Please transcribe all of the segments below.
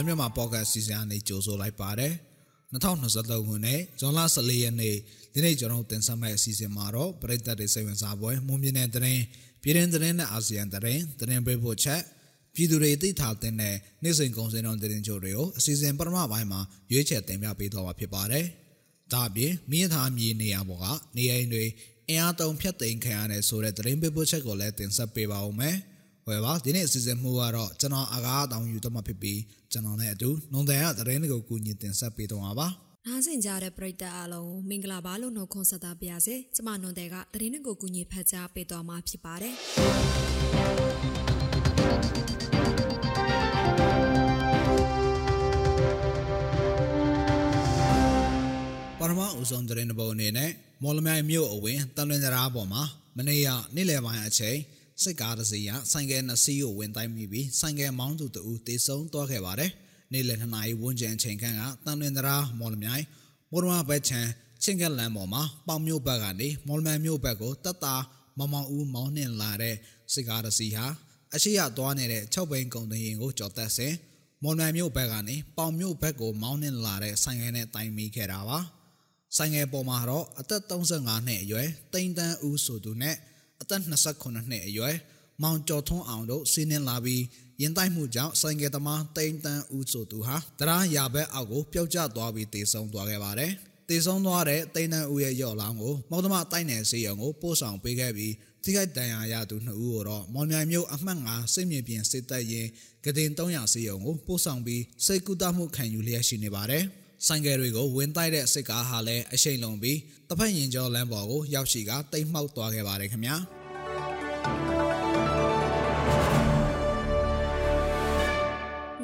လမြန်မာပေါ့ကတ်စီစဉ်အနေကြိုဆိုလိုက်ပါတယ်2023ခုနှစ်ဇွန်လ14ရက်နေ့ဒီနေ့ကျွန်တော်တင်ဆက်မယ့်အစီအစဉ်မှာတော့ပြည်သက်တွေစိတ်ဝင်စားပွဲမွန်ပြည်နယ်တရင်ပြည်တွင်းတရင်နဲ့အာဆီယံတရင်တရင်ပေးဖို့ချက်ပြည်သူတွေသိထားတဲ့နေ့စဉ်ကုန်စည်နှုန်းတရင်ချို့တွေကိုအစီအစဉ်ပထမပိုင်းမှာရွေးချယ်တင်ပြပေးသွားမှာဖြစ်ပါတယ်ဒါအပြင်မိသားမြေနေရာပေါ်ကနေအိမ်တွေအင်အားသုံးဖြတ်သိမ်းခံရတဲ့ဆိုတဲ့တရင်ပေးဖို့ချက်ကိုလည်းတင်ဆက်ပေးပါဦးမယ်။ ဝယ်ပါဒီနေ့အစီအစဉ်မှုကတော့ကျွန်တော်အကားတောင်ယူတော့မှဖြစ်ပြီးကျွန်တော်နဲ့အတူနွန်တယ်ကသတင်းတွေကိုကူညီတင်ဆက်ပေးတော့ပါပါနားဆင်ကြတဲ့ပရိသတ်အားလုံးမင်္ဂလာပါလို့နှုတ်ခွန်းဆက်တာပါရစေကျမနွန်တယ်ကသတင်းတွေကိုကူညီဖတ်ကြားပေးတော့မှာဖြစ်ပါတယ်ပထမအဦးဆုံးသတင်းတစ်ပုဒ်အနေနဲ့မော်လမြိုင်မြို့အဝင်တန်လွင်တရားပေါ်မှာမနေ့ကနေ့လယ်ပိုင်းအချိန် စစ်ကားတစ်စီးကဆိုင်ကယ်နှစ်စီးကိုဝင်တိုက်မိပြီးဆိုင်ကယ်မောင်းသူတဦးတေဆုံးသွားခဲ့ပါတယ်။နေ့လယ်2နာရီဝန်းကျင်အချိန်ခန့်ကတန်လွင်တရာမော်လမြိုင်မော်ရမဘက်ချန်ချင်းကလန်ပေါ်မှာပေါင်မြို့ဘက်ကနေမော်လမြိုင်မြို့ဘက်ကိုတက်တာမောင်မောင်ဦးမောင်းနှင်လာတဲ့စစ်ကားတစ်စီးဟာအရှိရသွားနေတဲ့6ဘိန်းကုန်တင်ရင်ကိုကြော်တက်စဉ်မော်လမြိုင်မြို့ဘက်ကနေပေါင်မြို့ဘက်ကိုမောင်းနှင်လာတဲ့ဆိုင်ကယ်နဲ့တိုင်မိခဲ့တာပါ။ဆိုင်ငယ်ပေါ်မှာတော့အသက်35နှစ်အရွယ်တိန်တန်းဦးဆိုသူနဲ့ အသက်28နှစ်အရွယ်မောင်ကျော်ထွန်းအောင်တို့စီးနှင်းလာပြီးရင်တိုက်မှုကြောင့်ဆိုင်ကယ်သမားတိန်တန်းဦးဆိုသူဟာတရားရာဘက်အောက်ကိုပျောက်ကျသွားပြီးတေဆုံးသွားခဲ့ပါတယ်။တေဆုံးသွားတဲ့တိန်တန်းဦးရဲ့ရော့လောင်းကိုမောင်သမားတိုက်နယ်စီရုံကိုပို့ဆောင်ပေးခဲ့ပြီးထိခိုက်ဒဏ်ရာရသူနှစ်ဦးကိုတော့မော်မြိုင်မြို့အမှတ်9စစ်မြေပြင်စစ်တပ်ရင်ကတင်300စီရုံကိုပို့ဆောင်ပြီးစိတ်ကူးတမှုခံယူလျက်ရှိနေပါတယ်။ ဆိုင်ကယ်တွေကိုဝင်တိုက်တဲ့စစ်ကားဟာလည်းအရှိန်လုံးပြီးတဖက်ရင်ကျော်လမ်းပေါ်ကိုရောက်ရှိကတိမ်မှောက်သွားခဲ့ပါတယ်ခင်ဗျာ။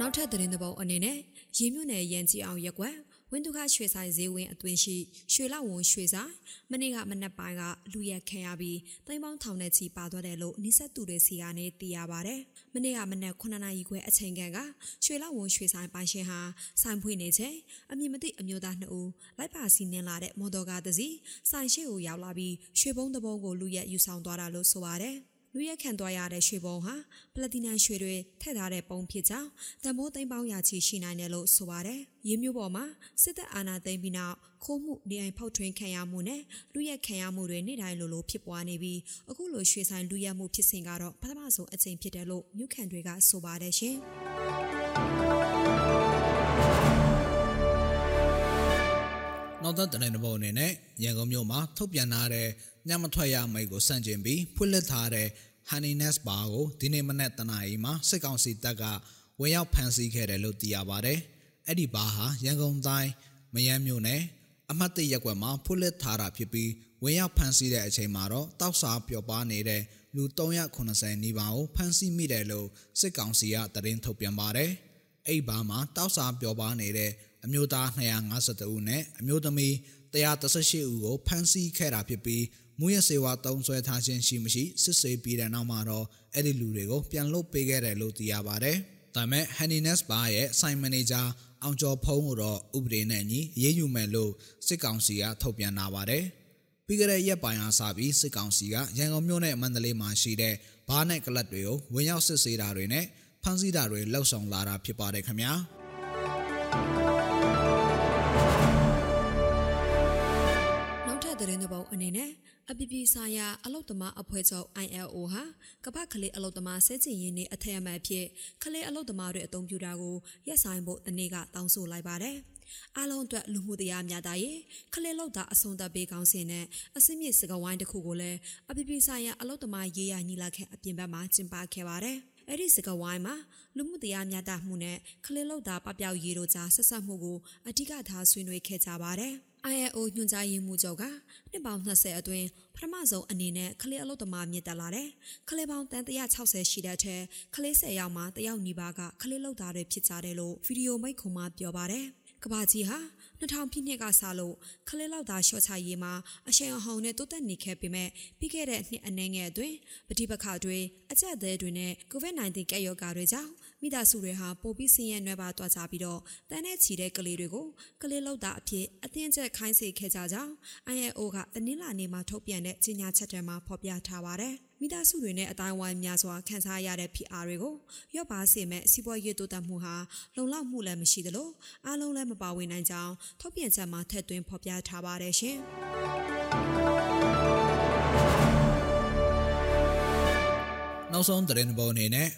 နောက်ထပ်သတင်းသဘောအနေနဲ့ရေမြို့နယ်ရန်ကြီးအောင်ရက်ကွက် ဝင်းဒုခရွှေဆိုင်ဈေးဝင်းအတွင်းရှိရွှေလောက်ဝန်ရွှေဆိုင်မနေ့ကမနက်ပိုင်းကလူရက်ခံရပြီးတိမ်ပေါင်းထောင်နဲ့ချီပါသွားတယ်လို့နိစက်သူတွေစီကနေသိရပါဗျ။မနေ့ကမနက်9နာရီခွဲအချိန်ကရွှေလောက်ဝန်ရွှေဆိုင်ပိုင်ရှင်ဟာဆိုင်ဖွင့်နေချိန်အမည်မသိအမျိုးသားနှစ်ဦးလိုက်ပါစီးနှင်လာတဲ့မော်တော်ကားတစ်စီးဆိုင်ရှိကိုရောက်လာပြီးရွှေဘုံတဘုံကိုလူရက်ယူဆောင်သွားတာလို့ဆိုပါတယ်။ လူရက်ခံသွားရတဲ့ရွှေပုံဟာပလက်တီနမ်ရွှေတွေထည့်ထားတဲ့ပုံဖြစ်ကြောင်းတံမိုးသိမ်းပေါင်းရာချီရှိနိုင်တယ်လို့ဆိုပါတယ်။ရင်းမျိုးပေါ်မှာစစ်တပ်အာဏာသိမ်းပြီးနောက်ခိုးမှုနေအိမ်ဖောက်ထွင်းခံရမှုနဲ့လူရက်ခံရမှုတွေနေ့တိုင်းလိုလိုဖြစ်ပွားနေပြီးအခုလိုရွှေဆိုင်လူရက်မှုဖြစ်စဉ်ကတော့ပထမဆုံးအကြိမ်ဖြစ်တယ်လို့မြို့ခံတွေကဆိုပါတယ်ရှင်။နောက်သက်တဲ့ဘုံအနေနဲ့ရန်ကုန်မြို့မှာထုတ်ပြန်ထားတဲ့ ညမထွက်ရမိတ်ကိုစန့်ကျင်ပြီးဖွင့်လှစ်ထားတဲ့ Honeyness Bar ကိုဒီနေ့မနက်တနာရီမှာစစ်ကောင်စီတပ်ကဝင်ရောက်ဖမ်းဆီးခဲ့တယ်လို့သိရပါတယ်။အဲ့ဒီဘာဟာရန်ကုန်တိုင်းမယမ်းမြို့နယ်အမှတ်တရက်ကွက်မှာဖွင့်လှစ်ထားတာဖြစ်ပြီးဝင်ရောက်ဖမ်းဆီးတဲ့အချိန်မှာတော့တောက်စားပျော်ပါနေတဲ့လူ380နီးပါးကိုဖမ်းဆီးမိတယ်လို့စစ်ကောင်စီကသတင်းထုတ်ပြန်ပါတယ်။အဲ့ဘာမှာတောက်စားပျော်ပါနေတဲ့အမျိုးသား252ဦးနဲ့အမျိုးသမီး 138ဦးကိုဖမ်းဆီးခဲ့တာဖြစ်ပြီးမူရစေဝါတုံးဆွဲထားခြင်းရှိမရှိစစ်ဆေးပြီးတဲ့နောက်မှာတော့အဲ့ဒီလူတွေကိုပြန်လွတ်ပေးခဲ့တယ်လို့သိရပါတယ်။ဒါပေမဲ့ Happiness Bar ရဲ့ဆိုင်မန်နေဂျာအောင်ကျော်ဖုံးကိုတော့ဥပဒေနဲ့အညီအရေးယူမယ်လို့စစ်ကောင်စီကထုတ်ပြန်လာပါတယ်။ပြီးကြတဲ့ရက်ပိုင်းအားစပြီးစစ်ကောင်စီကရန်ကုန်မြို့နဲ့မန္တလေးမှာရှိတဲ့ဘားနဲ့ကလပ်တွေကိုဝင်ရောက်စစ်ဆေးတာတွေနဲ့ဖမ်းဆီးတာတွေလှုပ်ဆောင်လာတာဖြစ်ပါတယ်ခင်ဗျာ။ အနေနဲ့အပြည်ပြည်ဆိုင်ရာအလုတ်သမားအဖွဲ့ချုပ် ILO ဟာကမ္ဘာကလေးအလုတ်သမားစဲချင်ရင်းနဲ့အထက်အမှတ်ဖြစ်ကလေးအလုတ်သမားတွေအသုံးပြုတာကိုရပ်ဆိုင်ဖို့တနေ့ကတောင်းဆိုလိုက်ပါတယ်။အားလုံးအတွက်လူမှုတရားများတာရဲ့ခလေးလောက်တာအဆုံးသတ်ပေးကောင်းစင်နဲ့အစင်းမြစ်စကဝိုင်းတစ်ခုကိုလည်းအပြည်ပြည်ဆိုင်ရာအလုတ်သမားရေးရညီလာခံအပြင်ဘက်မှာကျင်းပခဲ့ပါတယ်။အဲ့ဒီစကဝိုင်းမှာလူမှုတရားများတာမှုနဲ့ခလေးလောက်တာပပျောက်ရေးတို့ကြားဆက်ဆက်မှုကိုအဓိကထားဆွေးနွေးခဲ့ကြပါတယ်။ ILO ညွှန်ကြားရေးမှူးချုပ်ကနှစ်ပေါင်း20အတွင်းပထမဆုံးအနေနဲ့ကလေးအလုပ်သမားမြင့်တက်လာတယ်။ကလေးပေါင်းတန်160ရှိတဲ့ထက်ကလေး10ယောက်မှတယောက်နီးပါးကကလေးလုပ်သားတွေဖြစ်ကြတယ်လို့ဗီဒီယိုမိတ်ခွန်မှပြောပါတယ်။ကဘာကြီးဟာ2000ပြည့်နှစ်ကစလို့ခလေးလောက်သားရှော့ချရေးမှာအရှိန်အဟုန်နဲ့တိုးတက်နေခဲ့ပေမဲ့ပြီးခဲ့တဲ့နှစ်အနည်းငယ်အတွင်းပဋိပက္ခတွေအကြက်သေးတွေနဲ့ COVID-19 ကပ်ရောဂါတွေကြောင့် မိမိသားစုတွေဟာပိုပြီးဆင်းရဲနွယ်ပါသွားကြပြီးတော့တန်းနဲ့ချီတဲ့ကလေးတွေကိုကလေးလောက်တာအဖြစ်အတင်းကျပ်ခိုင်းစေခဲ့ကြကြောင်း ILO ကတနင်္လာနေ့မှာထုတ်ပြန်တဲ့ကြေညာချက်ထဲမှာဖော်ပြထားပါတယ်။မိသားစုတွေနဲ့အတိုင်းဝိုင်းများစွာခံစားရတဲ့ဖိအားတွေကိုရော့ပါစေမဲ့စီးပွားရေးတိုးတက်မှုဟာလုံလောက်မှုလည်းမရှိသလိုအားလုံးလည်းမပါဝင်နိုင်ကြောင်းထုတ်ပြန်ချက်မှာထည့်သွင်းဖော်ပြထားပါတယ်ရှင်။နောက်ဆုံးသတင်းပေါ်အနေနဲ့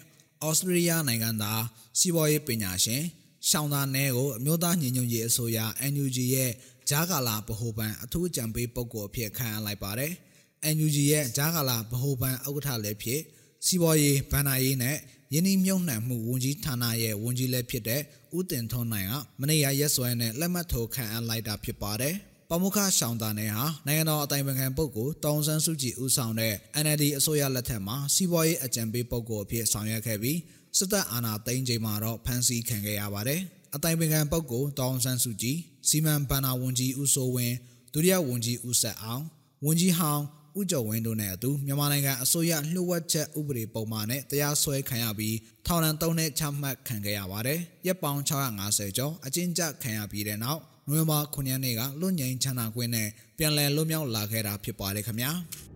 ဩစတြေးလျနိုင်ငံသားစီးပွားရေးပညာရှင်ရှောင်းသာနဲကိုအမျိုးသားညီညွတ်ရေးအစိုးရ NUG ရဲ့ဂျာကာလာဗဟိုဘဏ်အထူးကြံပေးပုဂ္ဂိုလ်အဖြစ်ခန့်အပ်လိုက်ပါတယ်။ NUG ရဲ့ဂျာကာလာဗဟိုဘဏ်ဥက္ကဋ္ဌလည်းဖြစ်စီးပွားရေးဗဏ္ဍာရေးနဲ့ယင်းနှမြုံနှံမှုဝန်ကြီးဌာနရဲ့ဝန်ကြီးလည်းဖြစ်တဲ့ဦးတင်ထွန်းနိုင်ကမနေ့ကရက်စွဲနဲ့လက်မှတ်ထိုးခန့်အပ်လိုက်တာဖြစ်ပါတယ်။ ပမုခရှောင်းတာနယ်ဟာနိုင်ငံတော်အတိုင်ပင်ခံပုဂ္ဂိုလ်တောင်ဆန်းစုကြည်ဦးဆောင်တဲ့ NLD အစိုးရလက်ထက်မှာစီးပွားရေးအကြံပေးပုဂ္ဂိုလ်အဖြစ်ဆောင်ရွက်ခဲ့ပြီးစစ်တပ်အာဏာသိမ်းချိန်မှာတော့ဖမ်းဆီးခံခဲ့ရပါတယ်။အတိုင်ပင်ခံပုဂ္ဂိုလ်တောင်ဆန်းစုကြည်စီမံဘဏ္ဍာဝန်ကြီးဦးစိုးဝင်းဒုတိယဝန်ကြီးဦးဆက်အောင်ဝန်ကြီးဟောင်းဦးကျော်ဝင်းတို့နဲ့အတူမြန်မာနိုင်ငံအစိုးရလှုပ်ဝက်ချက်ဥပဒေပုံမှန်နဲ့တရားစွဲခံရပြီးထောင်ဒဏ်၃နှစ်ချမှတ်ခံခဲ့ရပါတယ်။ရက်ပေါင်း650ကျော်အကျဉ်းချခံရပြီးတဲ့နောက် နိုဝင်ဘာ9ရက်နေ့ကလွတ်ငြိမ်းချမ်းသာခွင့်နဲ့ပြန်လည်လွတ်မြောက်လာခဲ့တာဖြစ်ပါတယ်ခင်ဗျာ။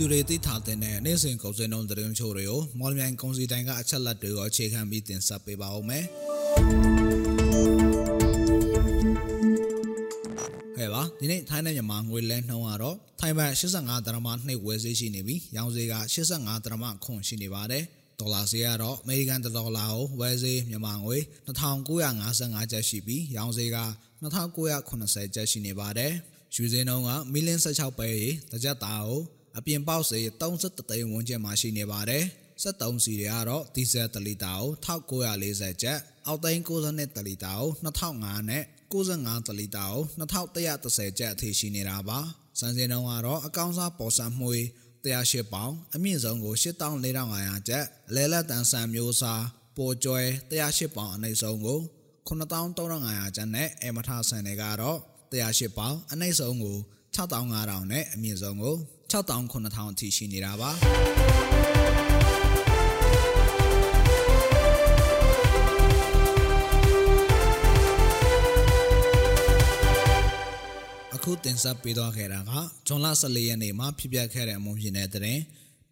သူတွေသိထားတဲ့နေ့စဉ်ကုန်စည်နှုန်းသတင်းချို့တွေကိုမော်လမြိုင်ကုန်စည်တိုင်းကအချက်လက်တွေကိုအခြေခံပြီးတင်ဆက်ပေးပါဦးမယ်။ဟဲ့ပါဒီနေ့ထိုင်းနဲ့မြန်မာငွေလဲနှုန်းကတော့ထိုင်းဘတ်85ဒရမ2ဝယ်ဈေးရှိနေပြီးရောင်းဈေးက85ဒရမခွန်ရှိနေပါတယ်။ဒေါ်လာဈေးကတော့အမေရိကန်ဒေါ်လာကိုဝယ်ဈေးမြန်မာငွေ2955ကျပ်ရှိပြီးရောင်းဈေးက2980ကျပ်ရှိနေပါတယ်။ရွှေဈေးနှုန်းကမီလင်း16ပဲရေတစ်ကြက်သားကို အပြင်ပေါက်စေ33သိန်းဝန်းကျင်မှာရှိနေပါတယ်။73စီတွေကတော့ဒီဇယ်1လီတာကို1940ကျပ်အောက်သိန်း62တလီတာကို2005နဲ့95တလီတာကို2130ကျပ်အထိရှိနေတာပါ။စံစင်းတုံးကတော့အကောင်စားပေါ်ဆန်းမှု108ပေါင်အမြင့်ဆုံးကို84,500ကျပ်အလဲလက်တန်ဆန်မျိုးစားပေါ်ကျွဲ108ပေါင်အနှိမ့်ဆုံးကို93,500ကျပ်နဲ့အမထဆန်တွေကတော့108ပေါင်အနှိမ့်ဆုံးကို6500နဲ့အမြင့်ဆုံးကို 6900အထိရှိနေတာပါအခုတင်ဆက်ပေးသွားခဲ့တာကဇွန်လ14ရက်နေ့မှာဖြစ်ပျက်ခဲ့တဲ့အမှုဖြစ်တဲ့တဲ့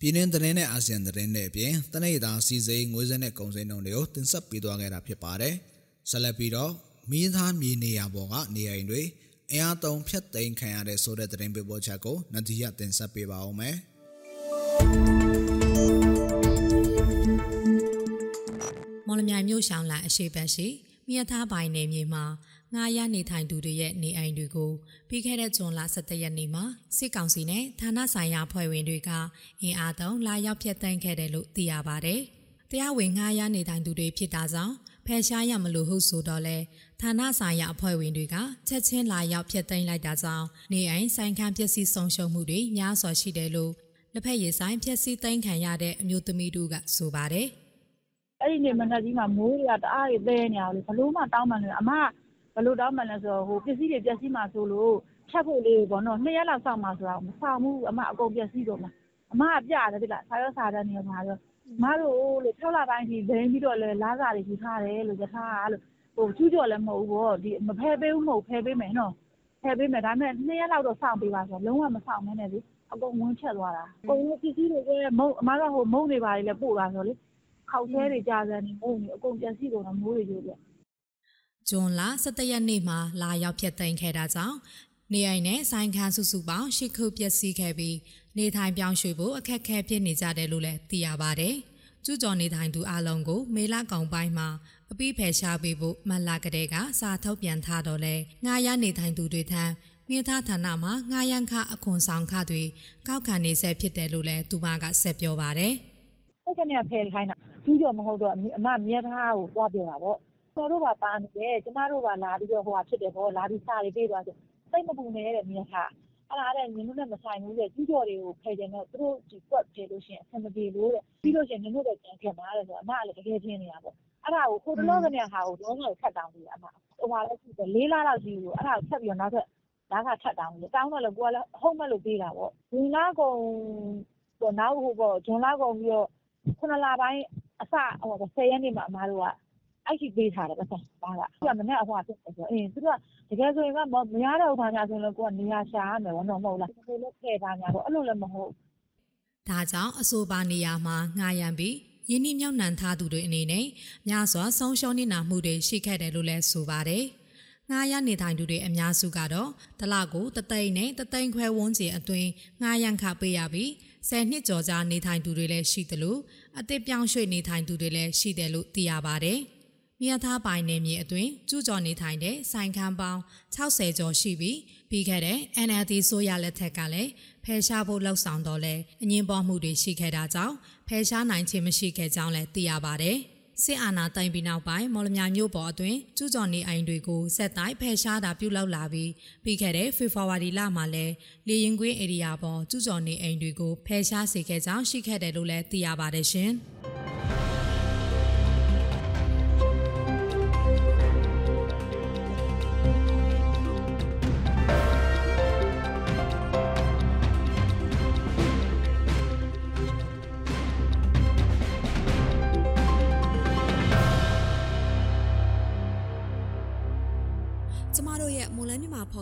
ပြည်တွင်းသတင်းနဲ့အာဆီယံသတင်းတွေအပြင်တနေ့တာစီစိငွေစက်နဲ့ကုန်စည်နှုန်းတွေကိုတင်ဆက်ပေးသွားခဲ့တာဖြစ်ပါတယ်။ဆက်လက်ပြီးတော့မိသားမြေနေရာပေါ်ကနေရာတွေ အင်အားသုံးဖြတ်သိမ်းခံရတဲ့ဆိုတဲ့သတင်းပေးပို့ချက်ကိုနဒီရတင်ဆက်ပေးပါဦးမယ်။မော်လမြိုင်မြို့ရှောင်းလန်အရှိတ်ရှိမြတ်သားပိုင်နယ်မြေမှာငားရနေထိုင်သူတွေရဲ့နေအိမ်တွေကိုပြီးခဲ့တဲ့ဇွန်လ17ရက်နေ့မှာစစ်ကောင်စီနဲ့ဌာနဆိုင်ရာဖွဲ့ဝင်တွေကအင်အားသုံးလာရောက်ဖျက်သိမ်းခဲ့တယ်လို့သိရပါဗျ။တရားဝင်ငားရနေထိုင်သူတွေဖြစ်တာကြောင့်ဖယ်ရှားရမလို့ဟုတ်ဆိုတော့လဲ ဌာနဆိုင်ရာအဖွဲ့ဝင်တွေကချက်ချင်းလာရောက်ဖျက်သိမ်းလိုက်တာကြောင့်နေအိမ်ဆိုင်ခံပစ္စည်းဆုံးရှုံးမှုတွေများစွာရှိတယ်လို့လက်ဖက်ရည်ဆိုင်ဖျက်ဆီးသိမ်းခံရတဲ့အမျိုးသမီးတို့ကဆိုပါတယ်။အဲ့ဒီနေ့မနက်ကြီးမှာမိုးတွေကတအားတွေပဲနေအောင်လေဘလို့မှတောင်းမှလည်းအမဘလို့တောင်းမှလဲဆိုတော့ဟိုပစ္စည်းတွေပျက်စီးမှဆိုလို့ဖြတ်ဖို့လေးပေါ့နော်နှစ်ရက်လောက်စောင့်မှဆိုတော့မဆောင်ဘူးအမအကုန်ပျက်စီးတော့မှအမကပြတယ်ဒီလားဆာရောစာတန်းနေရောမှာတော့မတို့လို့6လပိုင်းထိလိမ့်ပြီးတော့လဲလားစာတွေယူထားတယ်လို့ယထာလို့ဟို ကျူးကျော်လည်းမဟုတ်ဘူးပေါ့ဒီမဖဲပေးဘူးမဟုတ်ဖဲပေးမယ်နော်ဖဲပေးမယ်ဒါပေမဲ့2ရက်လောက်တော့စောင့်ပေးပါဆိုလုံးဝမစောင့်မဲနဲ့လေအကုန်ဝန်းချက်သွားတာအကုန်ပစ္စည်းတွေကမုံအမကဟိုမုံတွေပါလေပို့လာဆိုလေခောက်သေးတွေကြာစံနေမုံတွေအကုန်ပျက်စီးကုန်တာမိုးတွေကျိုးပြဇွန်လ17ရက်နေ့မှာလာရောက်ဖြစ်သိမ်းခဲ့တာကြောင့်နေအိမ်နဲ့ဆိုင်ခန်းစုစုပေါင်း၈ခုပျက်စီးခဲ့ပြီးနေထိုင်ပြောင်းရွှေ့ဖို့အခက်အခဲဖြစ်နေကြတယ်လို့လည်းသိရပါဗျ။ ကျူးကျော်နေထိုင်သူအလုံးကို မေလကောင်ပိုင်းမှာအပိဖယ်ရှားပေးဖို့မလကတဲ့ကစာထုတ်ပြန်ထားတော့လဲငားရနေထိုင်သူတွေထံမြေသားဌာနမှာငားရန်ခအခွန်ဆောင်ခတွေကောက်ခံနေဆဲဖြစ်တယ်လို့လည်းသူမကဆက်ပြောပါတယ်။ဟုတ်ကဲ့ဖယ်ခိုင်းတာကျူးကျော်မဟုတ်တော့အမမြေသားကိုသွားပြောတာပေါ့။ကျွန်တော်တို့ကပါနေတယ်ကျမတို့ကလာပြီးတော့ဟိုဟာဖြစ်တယ်ပေါ့လာပြီးစာတွေပေးသွားဆိုစိတ်မပူနဲ့တဲ့မြေသား အဲ့ဒါတဲ့နင်တို့နဲ့မဆိုင်ဘူးတဲ့ကြီးကျော်တွေကိုဖယ်ကြတော့သူတို့ဒီကွက်ပြေလို့ရှိရင်အဆင်မပြေလို့တဲ့ပြီးလို့ရှိရင်နင်တို့လည်းကြံခဲ့မှာတဲ့ဆိုတော့အမကလည်းတကယ်ချင်းနေတာပေါ့အဲ့ဒါကိုကိုတလောကနေဟာကိုတော့လည်းခတ်တောင်းပြီးအမဟိုမှာလည်းရှိတယ်လေးလားလောက်ရှိဘူးအဲ့ဒါကိုဆက်ပြီးတော့နောက်ထပ်ဒါကထပ်တောင်းပြီးတောင်းတော့လည်းကိုကလည်းဟုတ်မဲ့လို့ပေးတာပေါ့ဒီနာကုံပေါ့နောက်ဟိုပေါ့ဂျွန်လာကုံပြီးတော့ခုနလပိုင်းအစဟို10ရက်နေ့မှာအမားတို့ကအဲ့ဒီပေးထားတယ်ပတ်စံဘာကသူကမနဲ့အဟွာဖြစ်တယ်ဆိုတော့အင်းသူက တကယ်ဆိုရင်ကမရတဲ့ဥပမာဆိုရင်လည်းကိုကနေရာရှာရမယ်ဘောတော့မဟုတ်လားဒီလိုဖယ်ပါညာပေါ့အဲ့လိုလည်းမဟုတ်ဒါကြောင့်အဆိုပါနေရာမှာငှားရမ်းပြီးယင်းနှမြောက်နှံထားသူတွေအနေနဲ့များစွာဆုံးရှုံးနေတာမှုတွေရှိခဲ့တယ်လို့လည်းဆိုပါတယ်။ငှားရမ်းနေထိုင်သူတွေအများစုကတော့တလကိုတသိန်းနဲ့တသိန်းခွဲဝန်းကျင်အတွင်းငှားရမ်းခပေးရပြီး10နှစ်ကျော်ကြာနေထိုင်သူတွေလည်းရှိတယ်လို့အသစ်ပြောင်းရွှေ့နေထိုင်သူတွေလည်းရှိတယ်လို့သိရပါတယ်။ မြတ်သားပိုင်နယ်မြေအတွင်းကျူးကျော်နေထိုင်တဲ့ဆိုင်ခန်းပေါင်း60ကျော်ရှိပြီးပြီးခဲ့တဲ့ NLD ဆိုရလက်ထက်ကလည်းဖယ်ရှားဖို့လှုံ့ဆော်တော့လဲအငင်းပေါ်မှုတွေရှိခဲ့တာကြောင့်ဖယ်ရှားနိုင်ခြင်းမရှိခဲ့ကြောင်းလည်းသိရပါတယ်။စစ်အာဏာသိမ်းပြီးနောက်ပိုင်းမော်လမြိုင်မြို့ပေါ်အတွင်းကျူးကျော်နေအိမ်တွေကိုစက်တိုင်းဖယ်ရှားတာပြုလုပ်လာပြီးပြီးခဲ့တဲ့ဖေဖော်ဝါရီလမှာလည်းလေရင်ကွင်းဧရိယာပေါ်ကျူးကျော်နေအိမ်တွေကိုဖယ်ရှားစေခဲ့ကြောင်းရှိခဲ့တယ်လို့လည်းသိရပါတယ်ရှင်။